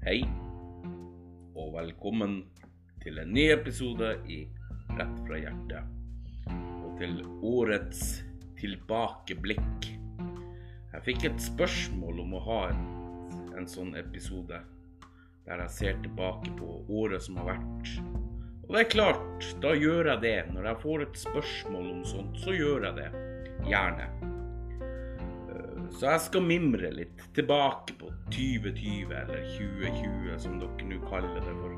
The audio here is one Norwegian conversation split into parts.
Hei, og velkommen til en ny episode i Rett fra hjertet. Og til årets tilbakeblikk. Jeg fikk et spørsmål om å ha en, en sånn episode der jeg ser tilbake på året som har vært. Og det er klart, da gjør jeg det. Når jeg får et spørsmål om sånt, så gjør jeg det. Gjerne. Så jeg skal mimre litt tilbake på 2020, eller 2020 som dere nå kaller det for.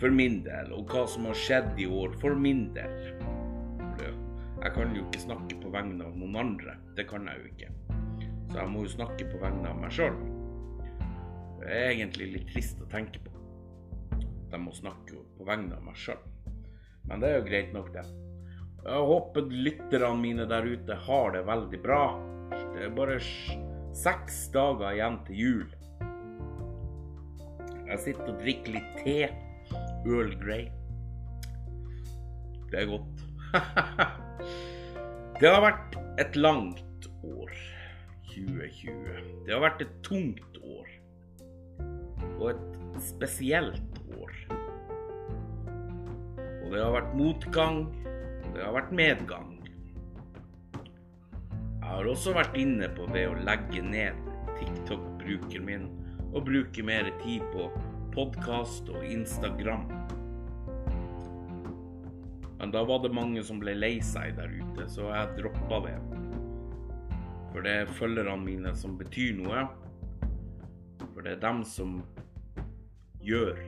For min del, og hva som har skjedd i år for min del. Jeg kan jo ikke snakke på vegne av noen andre. Det kan jeg jo ikke. Så jeg må jo snakke på vegne av meg sjøl. Det er egentlig litt trist å tenke på. De må snakke på vegne av meg sjøl. Men det er jo greit nok, det. Jeg håper lytterne mine der ute har det veldig bra. Det er bare seks dager igjen til jul. Jeg sitter og drikker litt te. Earl Grey. Det er godt. det har vært et langt år, 2020. Det har vært et tungt år. Og et spesielt år. Og det har vært motgang, det har vært medgang. Jeg har også vært inne på det å legge ned TikTok-brukeren min og bruke mer tid på podkast og Instagram. Men da var det mange som ble lei seg der ute, så jeg droppa det. For det er følgerne mine som betyr noe. For det er dem som gjør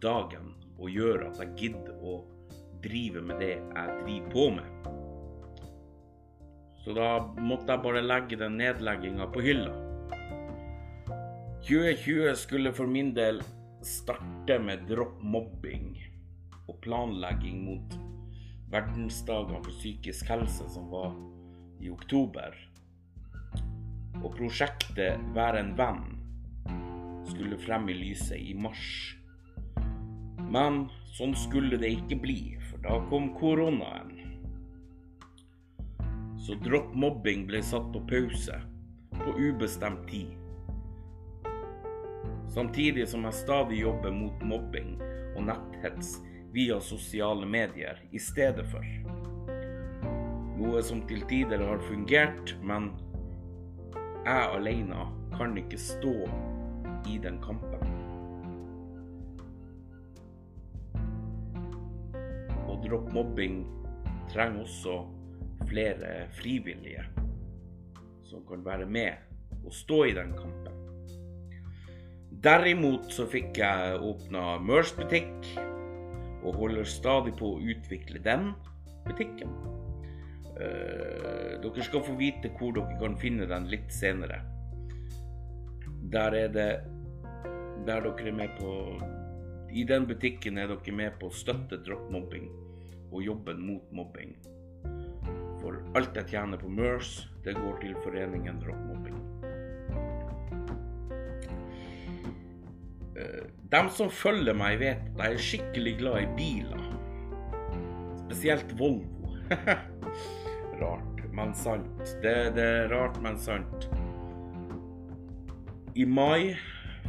dagen og gjør at jeg gidder å drive med det jeg driver på med. Så da måtte jeg bare legge den nedlegginga på hylla. 2020 skulle for min del starte med dropp mobbing og planlegging mot verdensdagene for psykisk helse som var i oktober. Og prosjektet Vær en venn skulle frem i lyset i mars. Men sånn skulle det ikke bli, for da kom koronaen. Så dropp mobbing ble satt på pause på ubestemt tid. Samtidig som jeg stadig jobber mot mobbing og netthets via sosiale medier i stedet for. Noe som til tider har fungert, men jeg alene kan ikke stå i den kampen. Og dropp mobbing trenger også flere frivillige som kan være med og stå i den kampen. Derimot så fikk jeg åpna Mørs-butikk, og holder stadig på å utvikle den butikken. Eh, dere skal få vite hvor dere kan finne den litt senere. Der er det Der dere er med på I den butikken er dere med på å støtte drop mobbing og jobben mot mobbing. Alt jeg tjener på MERS, det går til foreningen Rockmobbing. mobbing. Eh, som følger meg, vet at jeg er skikkelig glad i biler. Spesielt Volvo. rart, men sant. Det, det er rart, men sant. I mai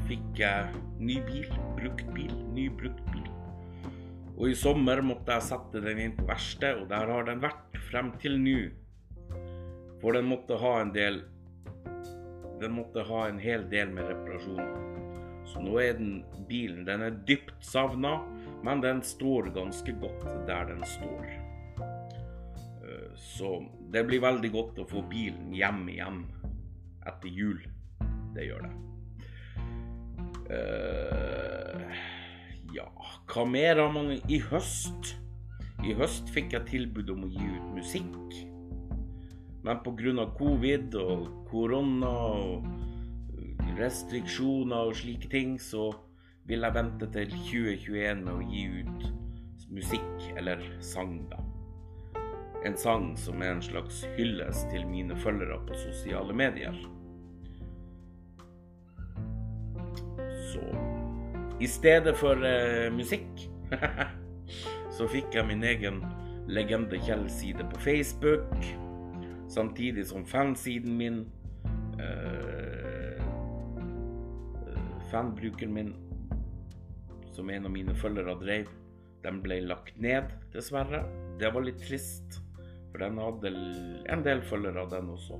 fikk jeg ny bil. Brukt bil. Ny brukt bil. Og i sommer måtte jeg sette den inn på verksted, og der har den vært frem til nå. For den måtte ha en del Den måtte ha en hel del med reparasjoner. Så nå er den bilen Den er dypt savna, men den står ganske godt der den står. Eh, Så det blir veldig godt å få bilen hjem igjen etter jul. Det gjør det. Hva mer har man i høst? I høst fikk jeg tilbud om å gi ut musikk. Men pga. covid og korona og restriksjoner og slike ting, så vil jeg vente til 2021 med å gi ut musikk, eller sang, da. En sang som er en slags hyllest til mine følgere på sosiale medier. Så i stedet for eh, musikk så fikk jeg min egen Legende Kjell-side på Facebook, samtidig som fansiden min eh, fanbrukeren min, som en av mine følgere drev, den ble lagt ned, dessverre. Det var litt trist, for den hadde en del følgere, den også.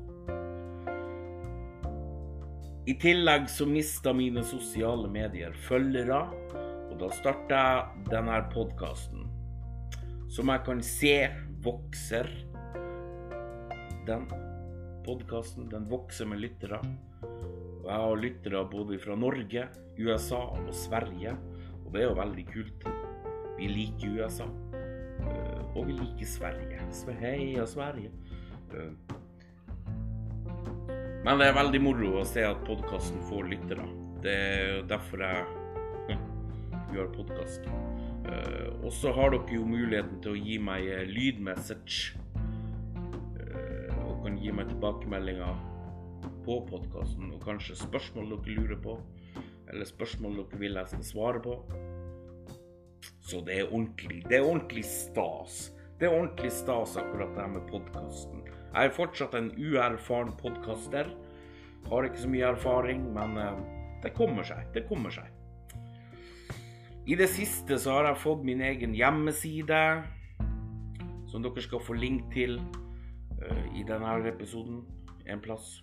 I tillegg så mista mine sosiale medier følgere, og da starta jeg denne podkasten, som jeg kan se vokser. Den podkasten, den vokser med lyttere. Og jeg har lyttere både fra Norge, USA og Sverige, og det er jo veldig kult. Vi liker USA, eh, og vi liker Sverige. Heia Sverige. Eh, men det er veldig moro å se at podkasten får lyttere. Det er jo derfor jeg gjør podkast. Uh, og så har dere jo muligheten til å gi meg lydmessage. Uh, og kan gi meg tilbakemeldinger på podkasten, og kanskje spørsmål dere lurer på. Eller spørsmål dere vil jeg skal svare på. Så det er ordentlig. Det er ordentlig stas. Det er ordentlig stas akkurat det her med podkasten. Jeg er fortsatt en uerfaren podkaster. Har ikke så mye erfaring, men eh, det kommer seg. Det kommer seg. I det siste så har jeg fått min egen hjemmeside, som dere skal få link til uh, i denne episoden en plass.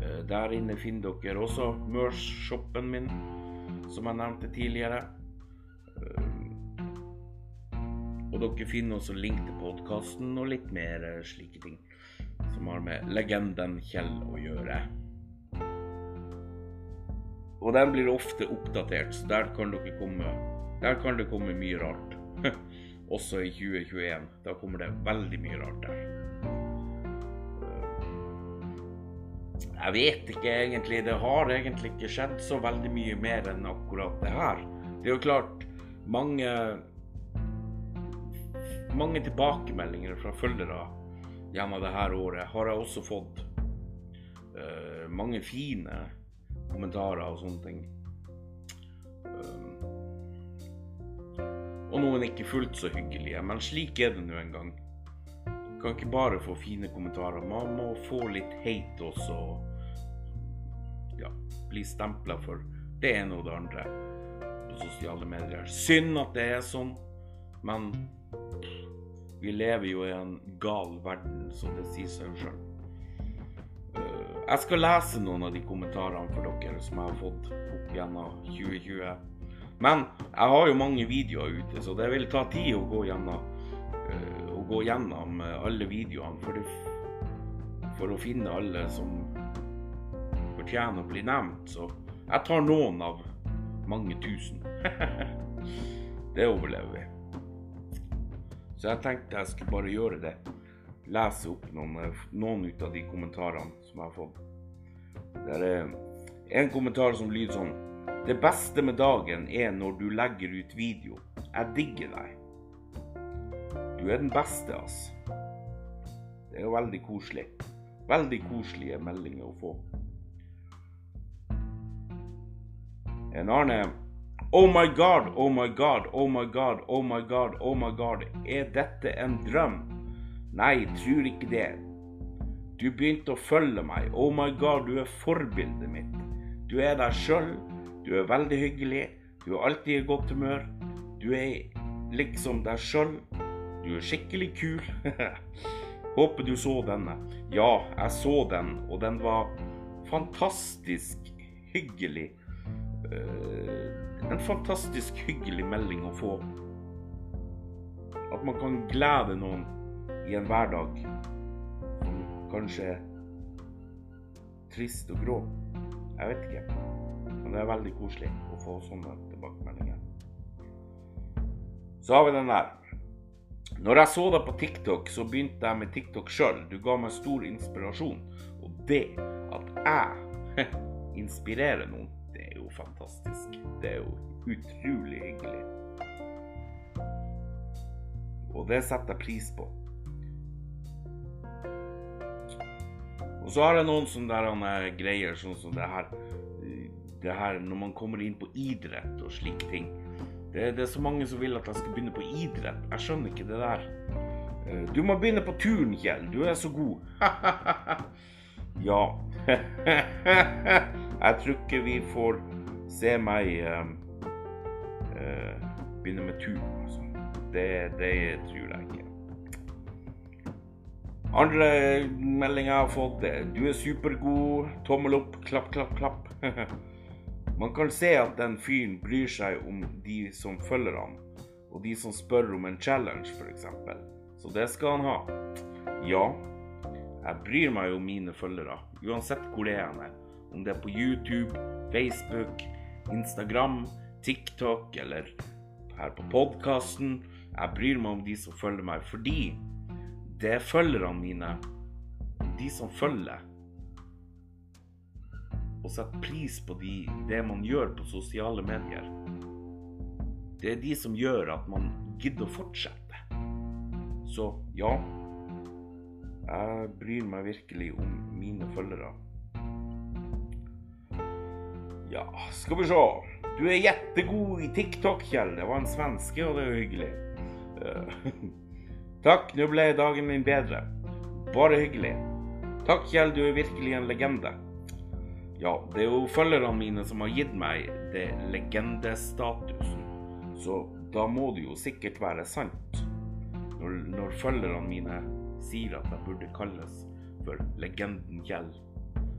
Uh, der inne finner dere også Merch-shoppen min, som jeg nevnte tidligere. Og dere finner også link til podkasten og litt mer slike ting som har med legenden Kjell å gjøre. Og den blir ofte oppdatert, så der kan, dere komme, der kan det komme mye rart. Også i 2021. Da kommer det veldig mye rart der. Jeg vet ikke egentlig. Det har egentlig ikke skjedd så veldig mye mer enn akkurat det her. Det er jo klart mange mange tilbakemeldinger fra følgere gjennom det her året har jeg også fått uh, mange fine kommentarer og sånne ting. Um, og noen ikke fullt så hyggelige, men slik er det nå en gang. Du kan ikke bare få fine kommentarer, man må få litt hate også. Ja, bli stempla for det ene og det andre på sosiale medier. Synd at det er sånn, men vi lever jo i en gal verden, som det sier seg sjøl. Eh, jeg skal lese noen av de kommentarene for dere som jeg har fått opp gjennom 2020. Men jeg har jo mange videoer ute, så det vil ta tid å gå gjennom, uh, å gå gjennom alle videoene for, det, for, å finne alle som fortjener å bli nevnt. Så jeg tar noen av mange tusen. det overlever vi. Så jeg tenkte jeg skulle bare gjøre det. Lese opp noen, noen ut av de kommentarene som jeg har fått. Det er en kommentar som lyder sånn Det beste med dagen er når du legger ut video. Jeg digger deg. Du er den beste, ass. Det er jo veldig koselig. Veldig koselige meldinger å få. En Arne Oh my god, oh my god, oh my god, oh my god, oh my god. Er dette en drøm? Nei, tror ikke det. Du begynte å følge meg. Oh my god, du er forbildet mitt. Du er deg sjøl. Du er veldig hyggelig. Du er alltid i godt humør. Du er liksom deg sjøl. Du er skikkelig kul. Håper du så denne. Ja, jeg så den, og den var fantastisk hyggelig. Uh, en fantastisk hyggelig melding å få. At man kan glede noen i en hverdag som kanskje er trist og grå. Jeg vet ikke. Men det er veldig koselig å få sånne tilbakemeldinger. Så har vi den der. Når jeg så deg på TikTok, så begynte jeg med TikTok sjøl. Du ga meg stor inspirasjon. Og det at jeg inspirerer noen fantastisk. Det er jo utrolig hyggelig. Og det setter jeg pris på. Og så har jeg noen sånne greier sånn som det her, det her Når man kommer inn på idrett og slike ting. Det, det, er så mange som vil at jeg skal begynne på idrett. Jeg skjønner ikke det der. Eh, du må begynne på turn, Kjell. Du er så god. ja. jeg tror ikke vi får se meg um, uh, begynne med tur. Altså. Det, det tror jeg ikke. Andre meldinger jeg har fått, er du er supergod, tommel opp, klapp, klapp, klapp. Man kan se at den fyren bryr seg om de som følger han, og de som spør om en challenge, f.eks. Så det skal han ha. Ja, jeg bryr meg om mine følgere, uansett hvor det er han er. Om det er på YouTube, Facebook, Instagram, TikTok eller her på podkasten. Jeg bryr meg om de som følger meg, fordi det er følgerne mine, de som følger, og setter pris på de, det man gjør på sosiale medier. Det er de som gjør at man gidder å fortsette. Så ja, jeg bryr meg virkelig om mine følgere. Ja, skal vi se. Du er jettegod i TikTok, Kjell. Det var en svenske, og det er jo hyggelig. Uh, Takk, nå ble dagen min bedre. Bare hyggelig. Takk, Kjell, du er virkelig en legende. Ja, det er jo følgerne mine som har gitt meg det legendestatusen. Så da må det jo sikkert være sant. Når, når følgerne mine sier at jeg burde kalles for legenden Kjell.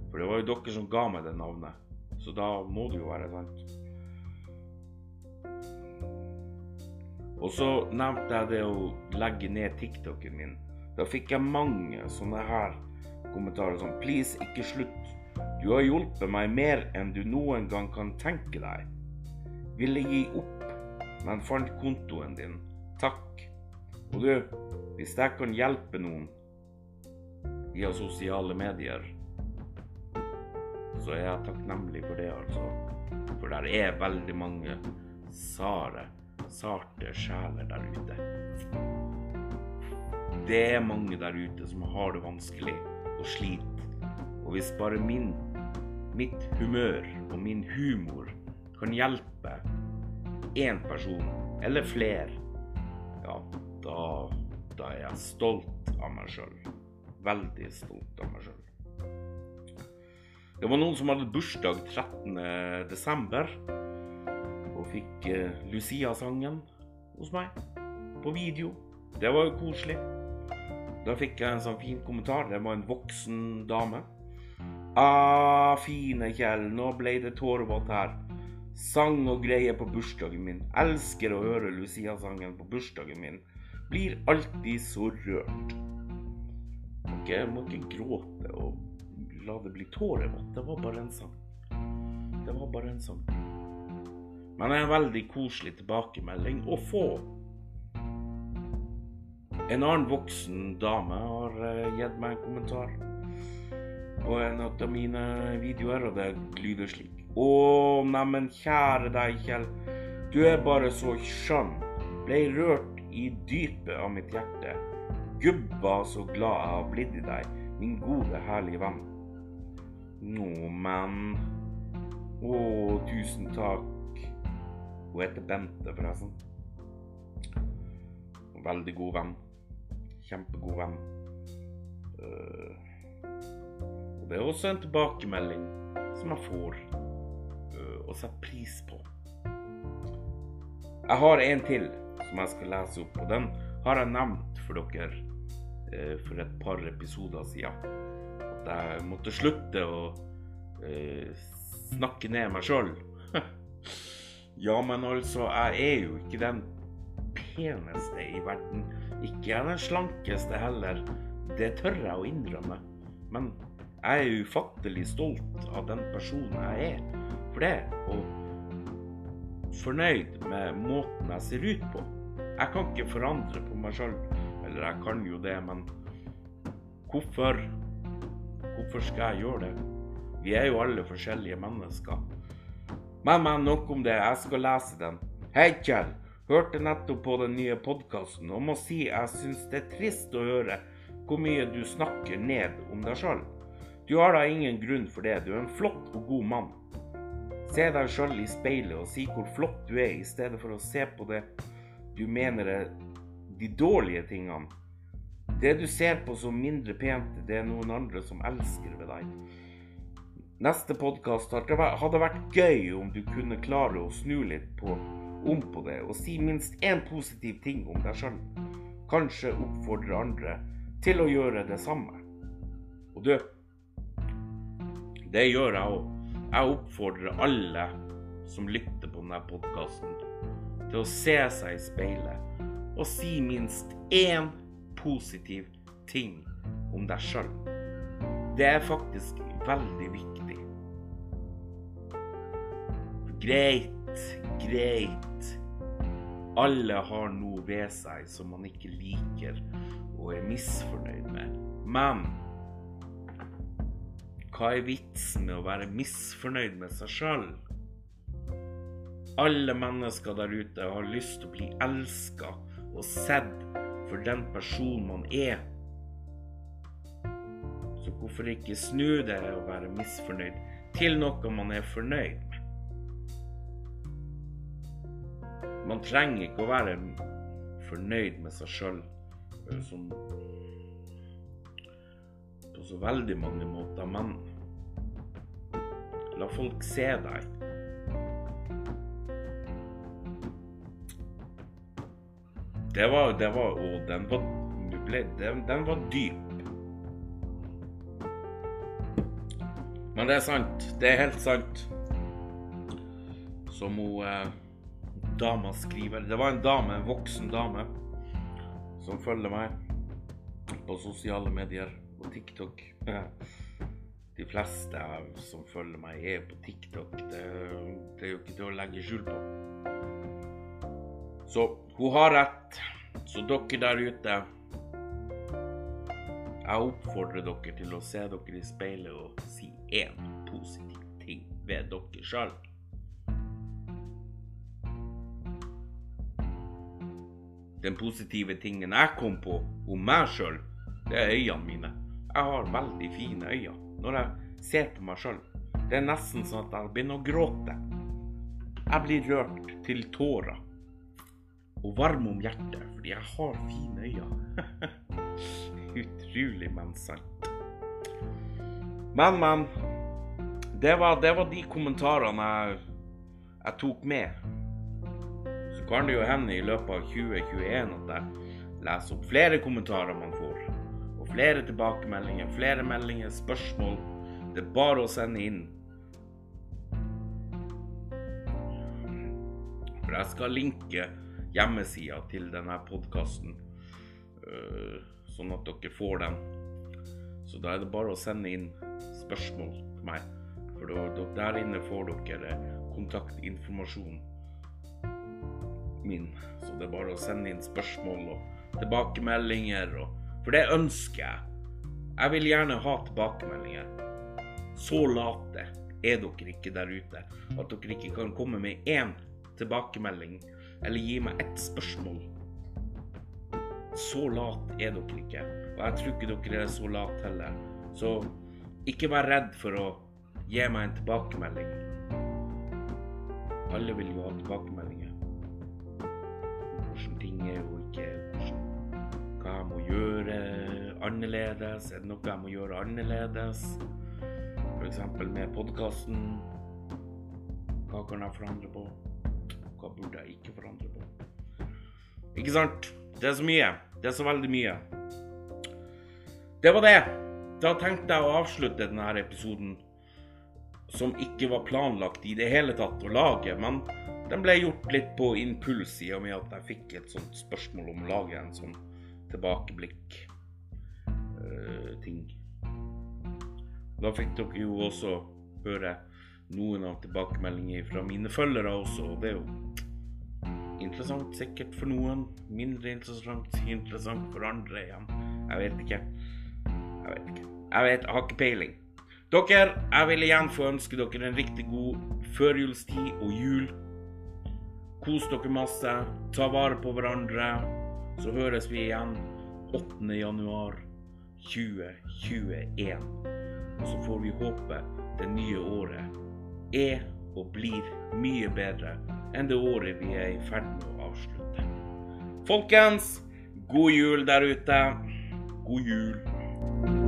For det var jo dere som ga meg det navnet. Så da må det jo være sant. Og så nevnte jeg det å legge ned TikToken min. Da fikk jeg mange sånne her kommentarer sånn Please, ikke slutt. Du har hjulpet meg mer enn du noen gang kan tenke deg. Ville gi opp, men fant kontoen din. Takk. Og du, hvis jeg kan hjelpe noen via sosiale medier, så er jeg takknemlig for det, altså. For der er veldig mange sare, sarte sjeler der ute. Det er mange der ute som har det vanskelig og sliter. Og hvis bare min, mitt humør og min humor kan hjelpe én person, eller flere, ja, da, da er jeg stolt av meg sjøl. Veldig stolt av meg sjøl. Det var noen som hadde bursdag 13.12. og fikk eh, Lucia-sangen hos meg på video. Det var jo koselig. Da fikk jeg en sånn fin kommentar. Det var en voksen dame. Ah, fine Kjell, nå ble det tårevått her. Sang og greier på bursdagen min. Elsker å høre Lucia-sangen på bursdagen min. Blir alltid så rørt. Ok, jeg må ikke gråte og la det bli tårevått. Det var bare en sang. Det var bare en sang. Men det er en veldig koselig tilbakemelding å få. En annen voksen dame har eh, gitt meg en kommentar på en av mine videoer, og det lyder slik. Å, neimen kjære deg, Kjell. Du er bare så skjønn. Ble rørt i dypet av mitt hjerte. Gubba så glad jeg har blitt i deg, min gode, herlige venn. Nå, men Å, tusen takk. Hun heter Bente, forresten. Veldig god venn. Kjempegod venn. Uh, og det er også en tilbakemelding som jeg får uh, og setter pris på. Jeg har en til som jeg skal lese opp, og den har jeg nevnt for dere uh, for et par episoder siden. At jeg måtte slutte å snakke ned meg sjøl. ja, men altså, jeg er jo ikke den peneste i verden. Ikke jeg den slankeste heller. Det tør jeg å innrømme. Men jeg er ufattelig stolt av den personen jeg er for det. Og fornøyd med måten jeg ser ut på. Jeg kan ikke forandre på meg sjøl. Eller jeg kan jo det, men hvorfor? Hvorfor skal jeg gjøre det? Vi er jo alle forskjellige mennesker. Men, men, nok om det. Jeg skal lese den. Hei, Kjell. Hørte nettopp på den nye podkasten og må si jeg syns det er trist å høre hvor mye du snakker ned om deg sjøl. Du har da ingen grunn for det. Du er en flott og god mann. Se deg sjøl i speilet og si hvor flott du er, i stedet for å se på det du mener er de dårlige tingene. Det du ser på som mindre pent, det er noen andre som elsker ved deg. neste podkast hadde vært gøy om du kunne klare å snu litt på, om på det og si minst én positiv ting om deg sjøl. Kanskje oppfordre andre til å gjøre det samme. Og du, det gjør jeg òg. Jeg oppfordrer alle som lytter på denne podkasten, til å se seg i speilet og si minst én positiv ting om deg sjøl. Det er faktisk veldig viktig. Greit, greit. Alle har noe ved seg som man ikke liker og er misfornøyd med. Men hva er vitsen med å være misfornøyd med seg sjøl? Alle mennesker der ute har lyst til å bli elska og sett for den personen man er. Så hvorfor ikke snu det og være misfornøyd til noe man er fornøyd med? Man trenger ikke å være fornøyd med seg sjøl som på så veldig mange måter, men la folk se deg. Det var det var, Og den var ble, den, den var dyp. Men det er sant. Det er helt sant. Som hun eh, dama skriver. Det var en dame, en voksen dame, som følger meg på sosiale medier, på TikTok. De fleste som følger meg, er på TikTok. Det, det er jo ikke til å legge skjul på. Så hun har rett. Så dere der ute Jeg oppfordrer dere til å se dere i speilet og si én positiv ting ved dere sjøl. Den positive tingen jeg kom på om meg sjøl, det er øynene mine. Jeg har veldig fine øyne når jeg ser på meg sjøl. Det er nesten sånn at jeg begynner å gråte. Jeg blir rørt til tårer. Og varm om hjertet, fordi jeg har fine øyne. Utrolig, men sant. Men, men. Det var, det var de kommentarene jeg, jeg tok med så kan det jo hende i løpet av 2021 at jeg leser opp flere kommentarer man får. Og flere tilbakemeldinger, flere meldinger, spørsmål. Det er bare å sende inn. For jeg skal linke hjemmesida til denne podkasten, øh, sånn at dere får den. Så da er det bare å sende inn spørsmål til meg. For der inne får dere kontaktinformasjon min. Så det er bare å sende inn spørsmål og tilbakemeldinger. Og, for det ønsker jeg. Jeg vil gjerne ha tilbakemeldinger. Så late er dere ikke der ute at dere ikke kan komme med én tilbakemelding eller gi meg ett spørsmål. Så lat er dere ikke. Og jeg tror ikke dere er så late heller. Så ikke vær redd for å gi meg en tilbakemelding. Alle vil jo ha tilbakemeldinger hvordan ting er og ikke hvordan, hva jeg må gjøre annerledes. Er det noe jeg må gjøre annerledes? F.eks. med podkasten. Hva kan jeg forandre på? Hva burde jeg ikke forandre på? Ikke sant? Det er så mye. Det er så veldig mye. Det var det. Da tenkte jeg å avslutte denne episoden, som ikke var planlagt i det hele tatt å lage. men den ble gjort litt på impuls i og med at jeg fikk et sånt spørsmål om å lage en sånn tilbakeblikk-ting. Eh, da fikk dere jo også høre noen av tilbakemeldinger fra mine følgere også, og det er jo interessant sikkert for noen. Mindre interessant, interessant for andre igjen. Jeg vet ikke. Jeg vet ikke. Jeg vet, jeg har ikke peiling. Dere, jeg vil igjen få ønske dere en riktig god førjulstid og jul. Kos dere masse. Ta vare på hverandre. Så høres vi igjen 8. januar 2021. Og så får vi håpe det nye året er og blir mye bedre enn det året vi er i ferd med å avslutte. Folkens, god jul der ute. God jul.